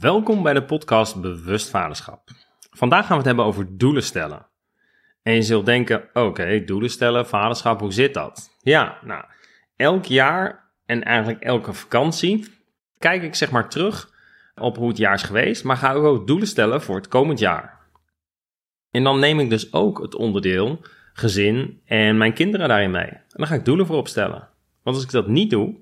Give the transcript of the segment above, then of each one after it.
Welkom bij de podcast Bewust Vaderschap. Vandaag gaan we het hebben over doelen stellen. En je zult denken, oké, doelen stellen, vaderschap, hoe zit dat? Ja, nou, elk jaar en eigenlijk elke vakantie kijk ik zeg maar terug op hoe het jaar is geweest, maar ga ik ook doelen stellen voor het komend jaar. En dan neem ik dus ook het onderdeel gezin en mijn kinderen daarin mee. En dan ga ik doelen voor opstellen. Want als ik dat niet doe,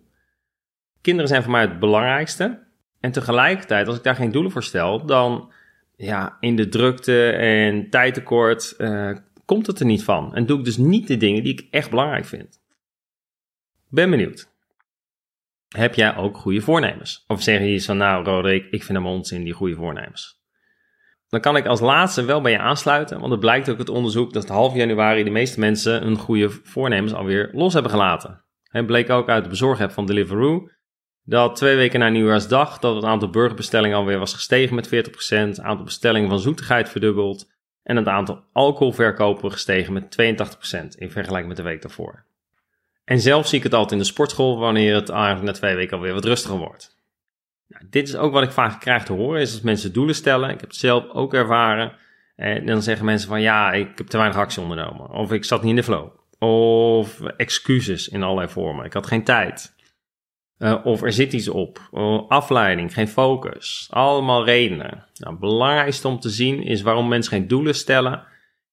kinderen zijn voor mij het belangrijkste. En tegelijkertijd, als ik daar geen doelen voor stel, dan ja, in de drukte en tijdtekort uh, komt het er niet van. En doe ik dus niet de dingen die ik echt belangrijk vind. Ben benieuwd. Heb jij ook goede voornemens? Of zeg je iets van, nou Roderick, ik vind hem onzin, die goede voornemens. Dan kan ik als laatste wel bij je aansluiten, want het blijkt ook uit onderzoek dat half januari de meeste mensen hun goede voornemens alweer los hebben gelaten. Het bleek ook uit de bezorgheid van Deliveroo dat twee weken na Nieuwjaarsdag dat het aantal burgerbestellingen alweer was gestegen met 40%, het aantal bestellingen van zoetigheid verdubbeld en het aantal alcoholverkopen gestegen met 82% in vergelijking met de week daarvoor. En zelf zie ik het altijd in de sportschool wanneer het eigenlijk na twee weken alweer wat rustiger wordt. Nou, dit is ook wat ik vaak krijg te horen, is als mensen doelen stellen. Ik heb het zelf ook ervaren. En dan zeggen mensen van ja, ik heb te weinig actie ondernomen. Of ik zat niet in de flow. Of excuses in allerlei vormen. Ik had geen tijd. Uh, of er zit iets op. Uh, afleiding, geen focus. Allemaal redenen. Nou, het belangrijkste om te zien is waarom mensen geen doelen stellen,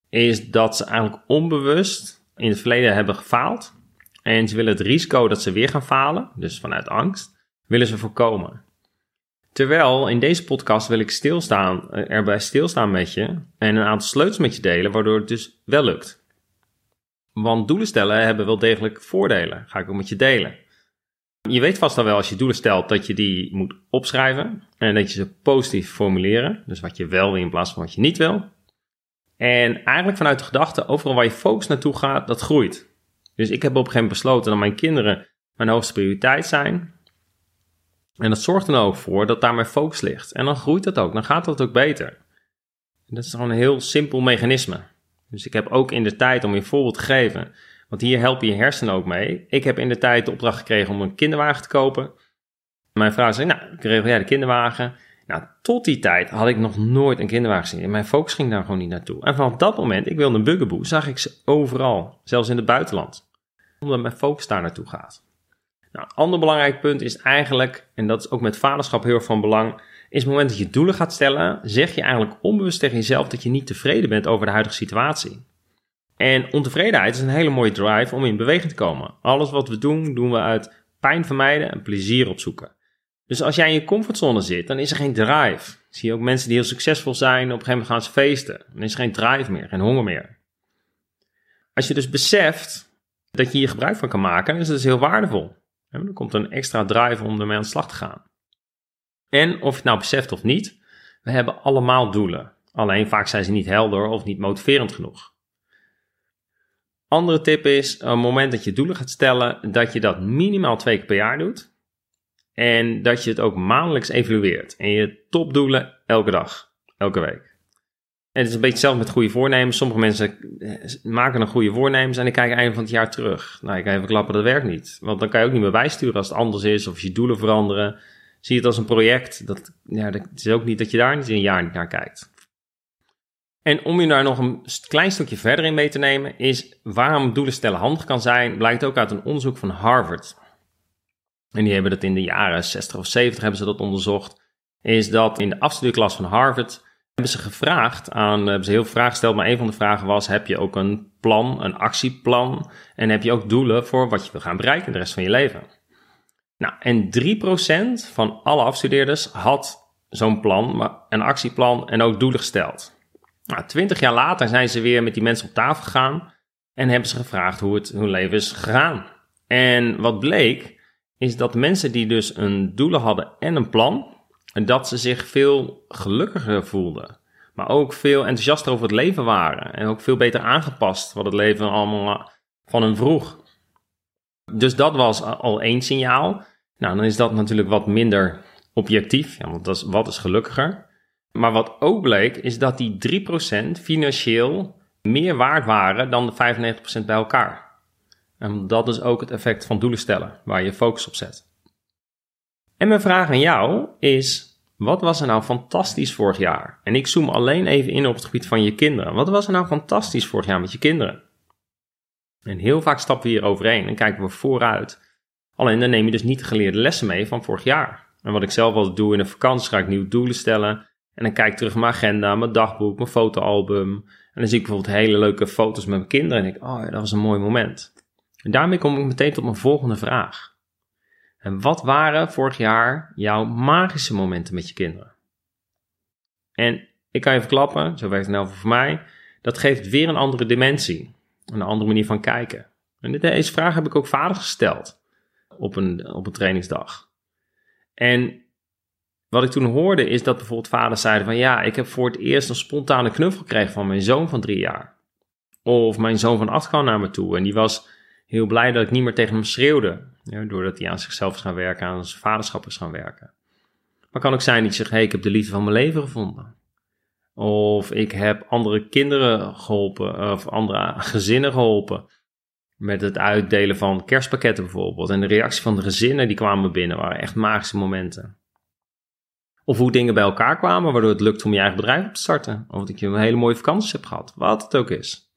is dat ze eigenlijk onbewust in het verleden hebben gefaald. En ze willen het risico dat ze weer gaan falen, dus vanuit angst, willen ze voorkomen. Terwijl in deze podcast wil ik stilstaan, eh, erbij stilstaan met je en een aantal sleutels met je delen, waardoor het dus wel lukt. Want doelen stellen hebben wel degelijk voordelen. Ga ik ook met je delen. Je weet vast al wel als je doelen stelt dat je die moet opschrijven en dat je ze positief formuleren. Dus wat je wel wil in plaats van wat je niet wil. En eigenlijk vanuit de gedachte, overal waar je focus naartoe gaat, dat groeit. Dus ik heb op een gegeven moment besloten dat mijn kinderen mijn hoogste prioriteit zijn. En dat zorgt er ook voor dat daar mijn focus ligt. En dan groeit dat ook, dan gaat dat ook beter. En dat is gewoon een heel simpel mechanisme. Dus ik heb ook in de tijd, om je een voorbeeld te geven, want hier helpen je hersenen ook mee. Ik heb in de tijd de opdracht gekregen om een kinderwagen te kopen. Mijn vrouw zei, nou, ik regel jij de kinderwagen. Nou, tot die tijd had ik nog nooit een kinderwagen gezien. En mijn focus ging daar gewoon niet naartoe. En vanaf dat moment, ik wilde een bugaboo, zag ik ze overal. Zelfs in het buitenland. Omdat mijn focus daar naartoe gaat. Nou, een ander belangrijk punt is eigenlijk, en dat is ook met vaderschap heel erg van belang, is het moment dat je doelen gaat stellen, zeg je eigenlijk onbewust tegen jezelf dat je niet tevreden bent over de huidige situatie. En ontevredenheid is een hele mooie drive om in beweging te komen. Alles wat we doen, doen we uit pijn vermijden en plezier opzoeken. Dus als jij in je comfortzone zit, dan is er geen drive. Zie je ook mensen die heel succesvol zijn, op een gegeven moment gaan ze feesten. Dan is er geen drive meer, geen honger meer. Als je dus beseft dat je hier gebruik van kan maken, is dat dus heel waardevol. En dan komt een extra drive om ermee aan de slag te gaan. En of je het nou beseft of niet, we hebben allemaal doelen. Alleen vaak zijn ze niet helder of niet motiverend genoeg. Andere tip is, op het moment dat je doelen gaat stellen, dat je dat minimaal twee keer per jaar doet. En dat je het ook maandelijks evalueert. En je topdoelen elke dag, elke week. En het is een beetje hetzelfde met goede voornemens. Sommige mensen eh, maken een goede voornemens en die kijken einde van het jaar terug. Nou, ik kan even klappen, dat werkt niet. Want dan kan je ook niet meer bijsturen als het anders is of je doelen veranderen. Zie het als een project. Dat, ja, dat is ook niet dat je daar niet een jaar naar kijkt. En om je daar nog een klein stukje verder in mee te nemen, is waarom doelen stellen handig kan zijn, blijkt ook uit een onderzoek van Harvard. En die hebben dat in de jaren 60 of 70 hebben ze dat onderzocht. Is dat in de afstudeerklas van Harvard hebben ze gevraagd aan, hebben ze heel veel vragen gesteld, maar een van de vragen was: heb je ook een plan, een actieplan? En heb je ook doelen voor wat je wil gaan bereiken de rest van je leven? Nou, en 3% van alle afstudeerders had zo'n plan, een actieplan en ook doelen gesteld. Nou, twintig jaar later zijn ze weer met die mensen op tafel gegaan en hebben ze gevraagd hoe het hun leven is gegaan. En wat bleek, is dat mensen die dus een doelen hadden en een plan, dat ze zich veel gelukkiger voelden. Maar ook veel enthousiaster over het leven waren. En ook veel beter aangepast wat het leven allemaal van hen vroeg. Dus dat was al één signaal. Nou, dan is dat natuurlijk wat minder objectief. Ja, want wat is gelukkiger? Maar wat ook bleek, is dat die 3% financieel meer waard waren dan de 95% bij elkaar. En dat is ook het effect van doelen stellen, waar je focus op zet. En mijn vraag aan jou is, Wat was er nou fantastisch vorig jaar? En ik zoom alleen even in op het gebied van je kinderen. Wat was er nou fantastisch vorig jaar met je kinderen? En heel vaak stappen we hier overheen en kijken we vooruit. Alleen dan neem je dus niet de geleerde lessen mee van vorig jaar. En wat ik zelf altijd doe in de vakantie, ga ik nieuwe doelen stellen. En dan kijk ik terug mijn agenda, mijn dagboek, mijn fotoalbum. En dan zie ik bijvoorbeeld hele leuke foto's met mijn kinderen. En denk ik, oh ja, dat was een mooi moment. En daarmee kom ik meteen tot mijn volgende vraag. En wat waren vorig jaar jouw magische momenten met je kinderen? En ik kan je verklappen, zo werkt het nou voor mij, dat geeft weer een andere dimensie. Een andere manier van kijken. En deze vraag heb ik ook vader gesteld op een, op een trainingsdag. En wat ik toen hoorde is dat bijvoorbeeld vaders zeiden van ja, ik heb voor het eerst een spontane knuffel gekregen van mijn zoon van drie jaar. Of mijn zoon van acht kwam naar me toe en die was heel blij dat ik niet meer tegen hem schreeuwde. Ja, doordat hij aan zichzelf is gaan werken, aan zijn vaderschap is gaan werken. Maar kan ook zijn dat je zegt, ik heb de liefde van mijn leven gevonden. Of ik heb andere kinderen geholpen, of andere gezinnen geholpen. Met het uitdelen van kerstpakketten bijvoorbeeld. En de reactie van de gezinnen die kwamen binnen waren echt magische momenten. Of hoe dingen bij elkaar kwamen, waardoor het lukt om je eigen bedrijf op te starten. Of dat je een hele mooie vakantie hebt gehad, wat het ook is.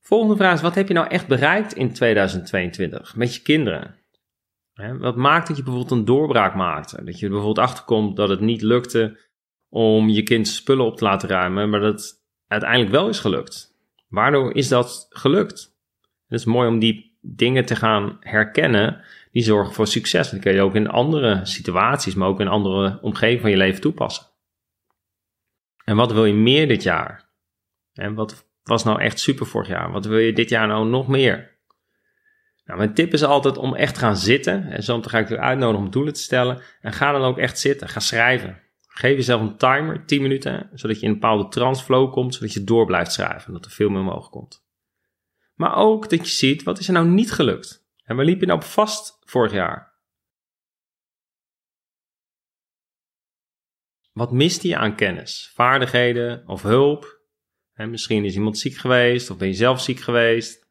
Volgende vraag is, wat heb je nou echt bereikt in 2022 met je kinderen? Wat maakt dat je bijvoorbeeld een doorbraak maakte? Dat je bijvoorbeeld achterkomt dat het niet lukte om je kind spullen op te laten ruimen, maar dat het uiteindelijk wel is gelukt. Waardoor is dat gelukt? Het is mooi om die dingen te gaan herkennen die zorgen voor succes. Dat kun je ook in andere situaties, maar ook in andere omgevingen van je leven toepassen. En wat wil je meer dit jaar? En wat was nou echt super vorig jaar? Wat wil je dit jaar nou nog meer? Nou, mijn tip is altijd om echt te gaan zitten. En zo ga ik je uitnodigen om doelen te stellen. En ga dan ook echt zitten. Ga schrijven. Geef jezelf een timer, 10 minuten, zodat je in een bepaalde transflow komt, zodat je door blijft schrijven en dat er veel meer mogelijk komt. Maar ook dat je ziet, wat is er nou niet gelukt? En waar liep je nou op vast vorig jaar? Wat miste je aan kennis, vaardigheden of hulp? En misschien is iemand ziek geweest of ben je zelf ziek geweest.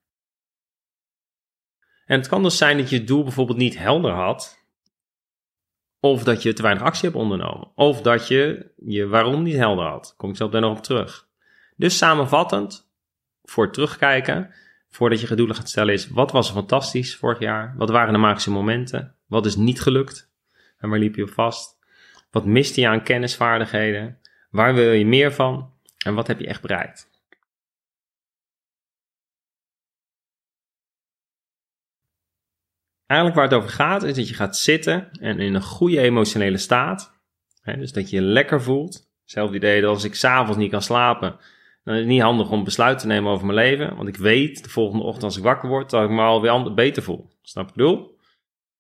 En het kan dus zijn dat je het doel bijvoorbeeld niet helder had, of dat je te weinig actie hebt ondernomen, of dat je je waarom niet helder had. Kom ik zo daar nog op terug. Dus samenvattend, voor terugkijken, voordat je doelen gaat stellen, is wat was er fantastisch vorig jaar? Wat waren de magische momenten? Wat is niet gelukt? En waar liep je op vast? Wat miste je aan kennisvaardigheden? Waar wil je meer van? En wat heb je echt bereikt? Eigenlijk waar het over gaat, is dat je gaat zitten en in een goede emotionele staat. Hè, dus dat je je lekker voelt. Hetzelfde idee dat als ik s'avonds niet kan slapen, dan is het niet handig om besluit te nemen over mijn leven. Want ik weet de volgende ochtend als ik wakker word, dat ik me alweer beter voel. Snap je bedoel?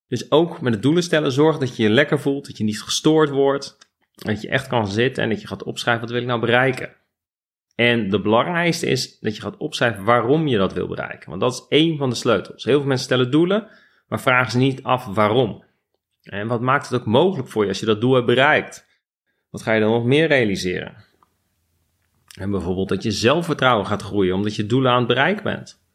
Dus ook met het doelen stellen, zorg dat je je lekker voelt, dat je niet gestoord wordt. Dat je echt kan zitten en dat je gaat opschrijven, wat wil ik nou bereiken? En de belangrijkste is dat je gaat opschrijven waarom je dat wil bereiken. Want dat is één van de sleutels. Heel veel mensen stellen doelen, maar vragen ze niet af waarom. En wat maakt het ook mogelijk voor je als je dat doel hebt bereikt? Wat ga je dan nog meer realiseren? En bijvoorbeeld dat je zelfvertrouwen gaat groeien omdat je doelen aan het bereiken bent.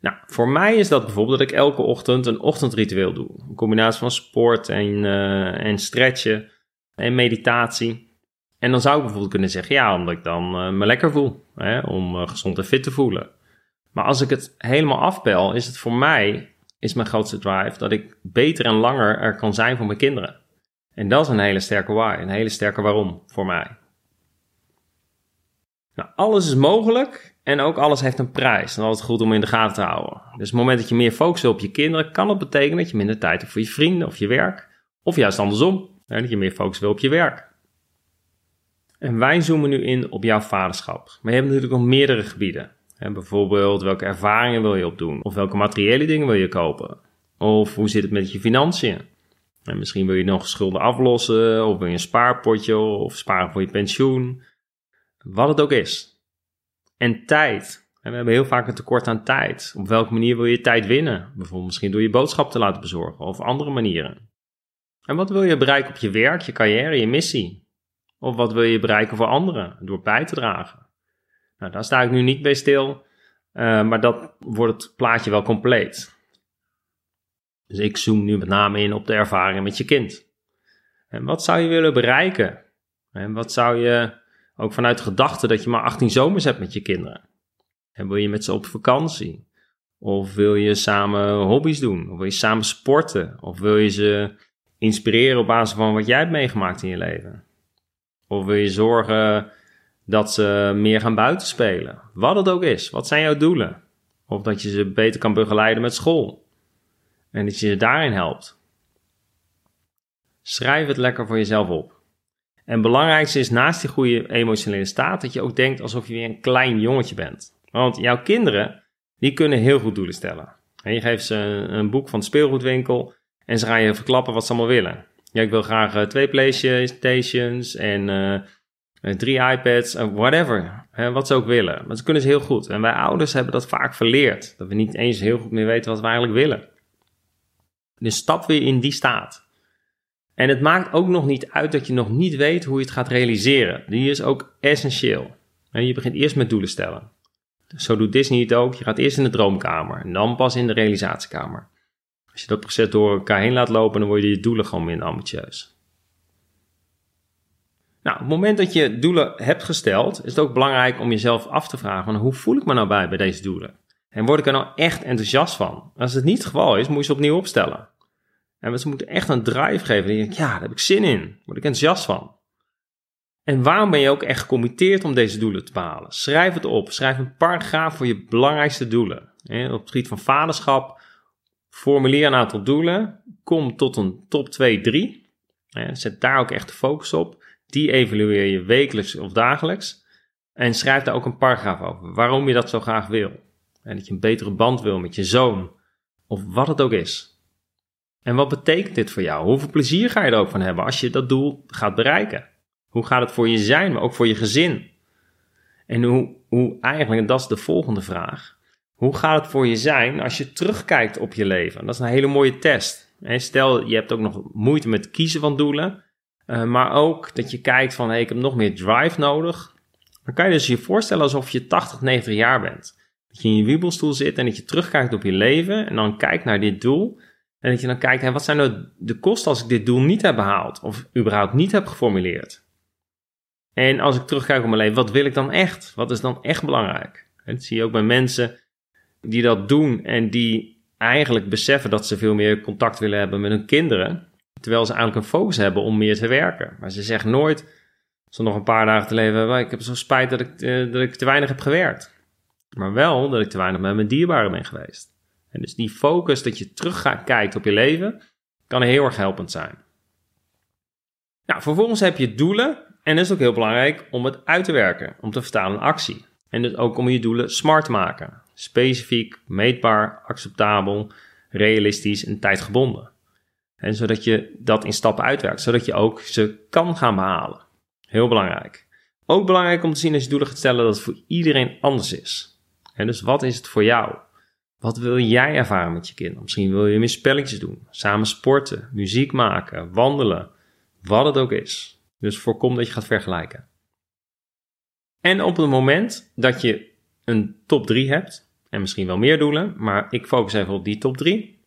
Nou, voor mij is dat bijvoorbeeld dat ik elke ochtend een ochtendritueel doe. Een combinatie van sport en, uh, en stretchen en meditatie. En dan zou ik bijvoorbeeld kunnen zeggen, ja, omdat ik dan uh, me lekker voel. Hè, om uh, gezond en fit te voelen. Maar als ik het helemaal afbel, is het voor mij, is mijn grootste drive, dat ik beter en langer er kan zijn voor mijn kinderen. En dat is een hele sterke why, een hele sterke waarom voor mij. Nou, alles is mogelijk en ook alles heeft een prijs. En altijd goed om in de gaten te houden. Dus het moment dat je meer focust op je kinderen, kan het betekenen dat je minder tijd hebt voor je vrienden of je werk. Of juist andersom, hè, dat je meer focus wil op je werk. En wij zoomen nu in op jouw vaderschap. Maar je hebt natuurlijk nog meerdere gebieden. Hè, bijvoorbeeld welke ervaringen wil je opdoen? Of welke materiële dingen wil je kopen? Of hoe zit het met je financiën? En misschien wil je nog schulden aflossen, of wil je een spaarpotje, of sparen voor je pensioen. Wat het ook is. En tijd. En we hebben heel vaak een tekort aan tijd. Op welke manier wil je tijd winnen? Bijvoorbeeld misschien door je boodschap te laten bezorgen of andere manieren. En wat wil je bereiken op je werk, je carrière, je missie? Of wat wil je bereiken voor anderen door bij te dragen? Nou, daar sta ik nu niet bij stil, uh, maar dat wordt het plaatje wel compleet. Dus ik zoom nu met name in op de ervaringen met je kind. En wat zou je willen bereiken? En wat zou je, ook vanuit de gedachte dat je maar 18 zomers hebt met je kinderen? En wil je met ze op vakantie? Of wil je samen hobby's doen? Of wil je samen sporten? Of wil je ze inspireren op basis van wat jij hebt meegemaakt in je leven? Of wil je zorgen dat ze meer gaan buiten spelen? Wat het ook is. Wat zijn jouw doelen? Of dat je ze beter kan begeleiden met school. En dat je ze daarin helpt. Schrijf het lekker voor jezelf op. En het belangrijkste is naast die goede emotionele staat dat je ook denkt alsof je weer een klein jongetje bent. Want jouw kinderen, die kunnen heel goed doelen stellen. En je geeft ze een, boek van de speelgoedwinkel en ze gaan je verklappen wat ze allemaal willen. Ja, ik wil graag uh, twee Playstations en uh, drie iPads, whatever. Hè, wat ze ook willen. Maar ze kunnen ze heel goed. En wij ouders hebben dat vaak verleerd. Dat we niet eens heel goed meer weten wat we eigenlijk willen. Dus stap weer in die staat. En het maakt ook nog niet uit dat je nog niet weet hoe je het gaat realiseren. Die is ook essentieel. En je begint eerst met doelen stellen. Zo doet Disney het ook. Je gaat eerst in de droomkamer en dan pas in de realisatiekamer. Als je dat proces door elkaar heen laat lopen, dan worden je doelen gewoon minder ambitieus. Nou, op het moment dat je doelen hebt gesteld, is het ook belangrijk om jezelf af te vragen: van, hoe voel ik me nou bij bij deze doelen? En word ik er nou echt enthousiast van? Als het niet het geval is, moet je ze opnieuw opstellen. En ze moeten echt een drive geven. Dan denk ik, ja, daar heb ik zin in. Daar word ik enthousiast van. En waarom ben je ook echt gecommitteerd om deze doelen te behalen? Schrijf het op. Schrijf een paragraaf voor je belangrijkste doelen. op het gebied van vaderschap, formuleer een aantal doelen. Kom tot een top 2, 3. Zet daar ook echt de focus op. Die evalueer je wekelijks of dagelijks. En schrijf daar ook een paragraaf over. Waarom je dat zo graag wil. En dat je een betere band wil met je zoon. Of wat het ook is. En wat betekent dit voor jou? Hoeveel plezier ga je er ook van hebben als je dat doel gaat bereiken? Hoe gaat het voor je zijn, maar ook voor je gezin? En hoe, hoe eigenlijk, en dat is de volgende vraag, hoe gaat het voor je zijn als je terugkijkt op je leven? Dat is een hele mooie test. Stel, je hebt ook nog moeite met kiezen van doelen, eh, maar ook dat je kijkt van, hey, ik heb nog meer drive nodig. Dan kan je dus je voorstellen alsof je 80, 90 jaar bent. Dat je in je wiebelstoel zit en dat je terugkijkt op je leven en dan kijkt naar dit doel. En dat je dan kijkt, wat zijn nou de kosten als ik dit doel niet heb behaald of überhaupt niet heb geformuleerd? En als ik terugkijk op mijn leven, wat wil ik dan echt? Wat is dan echt belangrijk? Dat zie je ook bij mensen die dat doen en die eigenlijk beseffen dat ze veel meer contact willen hebben met hun kinderen. Terwijl ze eigenlijk een focus hebben om meer te werken. Maar ze zeggen nooit, ze nog een paar dagen te leven ik heb zo spijt dat ik, eh, dat ik te weinig heb gewerkt. Maar wel dat ik te weinig met mijn dierbaren ben geweest. Dus die focus dat je terug kijkt op je leven, kan heel erg helpend zijn. Nou, vervolgens heb je doelen en het is ook heel belangrijk om het uit te werken, om te vertalen in actie. En dus ook om je doelen smart te maken. Specifiek, meetbaar, acceptabel, realistisch en tijdgebonden. En zodat je dat in stappen uitwerkt, zodat je ook ze kan gaan behalen. Heel belangrijk. Ook belangrijk om te zien als je doelen gaat stellen dat het voor iedereen anders is. En dus wat is het voor jou? Wat wil jij ervaren met je kinderen? Misschien wil je meer spelletjes doen, samen sporten, muziek maken, wandelen, wat het ook is. Dus voorkom dat je gaat vergelijken. En op het moment dat je een top 3 hebt, en misschien wel meer doelen, maar ik focus even op die top 3.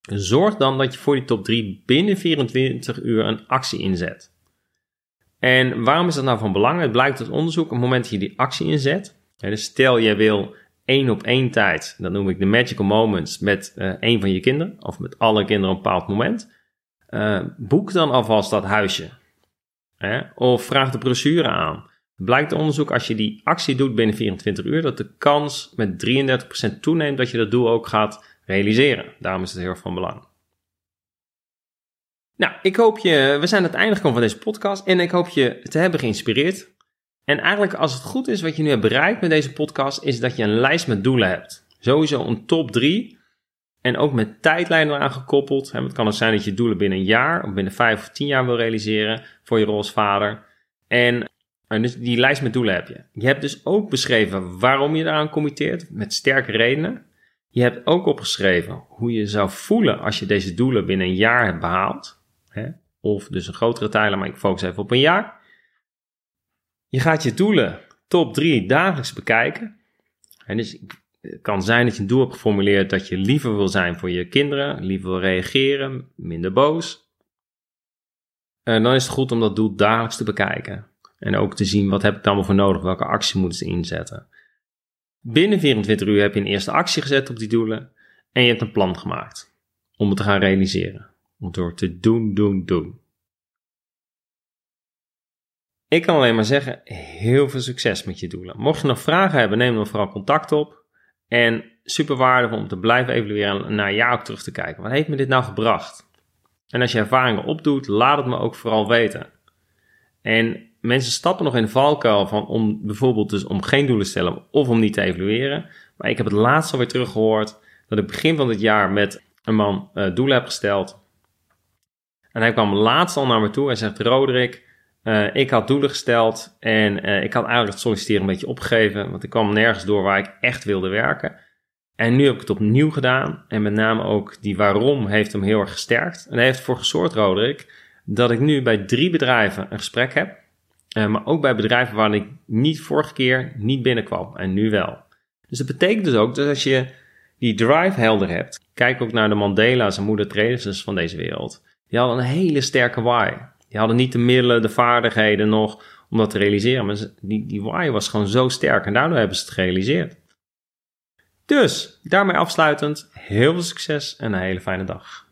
Zorg dan dat je voor die top 3 binnen 24 uur een actie inzet. En waarom is dat nou van belang? Het blijkt uit onderzoek, op het moment dat je die actie inzet, dus stel je wil één op één tijd, dat noem ik de magical moments, met uh, één van je kinderen, of met alle kinderen op een bepaald moment, uh, boek dan alvast dat huisje. Hè? Of vraag de brochure aan. Blijkt onderzoek als je die actie doet binnen 24 uur, dat de kans met 33% toeneemt dat je dat doel ook gaat realiseren. Daarom is het heel van belang. Nou, ik hoop je, we zijn aan het einde gekomen van deze podcast en ik hoop je te hebben geïnspireerd. En eigenlijk als het goed is wat je nu hebt bereikt met deze podcast, is dat je een lijst met doelen hebt. Sowieso een top 3 en ook met tijdlijnen eraan gekoppeld. Het kan het zijn dat je doelen binnen een jaar of binnen vijf of tien jaar wil realiseren voor je rol als vader. En, dus die lijst met doelen heb je. Je hebt dus ook beschreven waarom je eraan committeert, met sterke redenen. Je hebt ook opgeschreven hoe je zou voelen als je deze doelen binnen een jaar hebt behaald. Of dus een grotere tijdlijn, maar ik focus even op een jaar. Je gaat je doelen top 3 dagelijks bekijken. En dus het kan zijn dat je een doel hebt geformuleerd dat je liever wil zijn voor je kinderen, liever wil reageren, minder boos. dan is het goed om dat doel dagelijks te bekijken. En ook te zien wat heb ik dan voor nodig, welke actie moeten ze inzetten. Binnen 24 uur heb je een eerste actie gezet op die doelen en je hebt een plan gemaakt om het te gaan realiseren. Om door te doen, doen, doen. Ik kan alleen maar zeggen, heel veel succes met je doelen. Mocht je nog vragen hebben, neem dan vooral contact op. En super waardevol om te blijven evalueren en naar jou ook terug te kijken. Wat heeft me dit nou gebracht? En als je ervaringen opdoet, laat het me ook vooral weten. En mensen stappen nog in de valkuil van om bijvoorbeeld dus om geen doelen te stellen of om niet te evalueren. Maar ik heb het laatst alweer teruggehoord dat ik begin van dit jaar met een man uh, doelen heb gesteld. En hij kwam laatst al naar me toe en zegt: Roderick, uh, ik had doelen gesteld en uh, ik had eigenlijk het solliciteren een beetje opgegeven, want ik kwam nergens door waar ik echt wilde werken. En nu heb ik het opnieuw gedaan en met name ook die waarom heeft hem heel erg gesterkt. En hij heeft ervoor gezorgd, Roderick, dat ik nu bij drie bedrijven een gesprek heb. Uh, maar ook bij bedrijven waar ik niet vorige keer niet binnenkwam en nu wel. Dus dat betekent dus ook dat als je die drive helder hebt, kijk ook naar de Mandela's en moeder Teresa's van deze wereld. Die hadden een hele sterke why. Die hadden niet de middelen, de vaardigheden nog om dat te realiseren. Maar die, die why was gewoon zo sterk en daardoor hebben ze het gerealiseerd. Dus, daarmee afsluitend, heel veel succes en een hele fijne dag.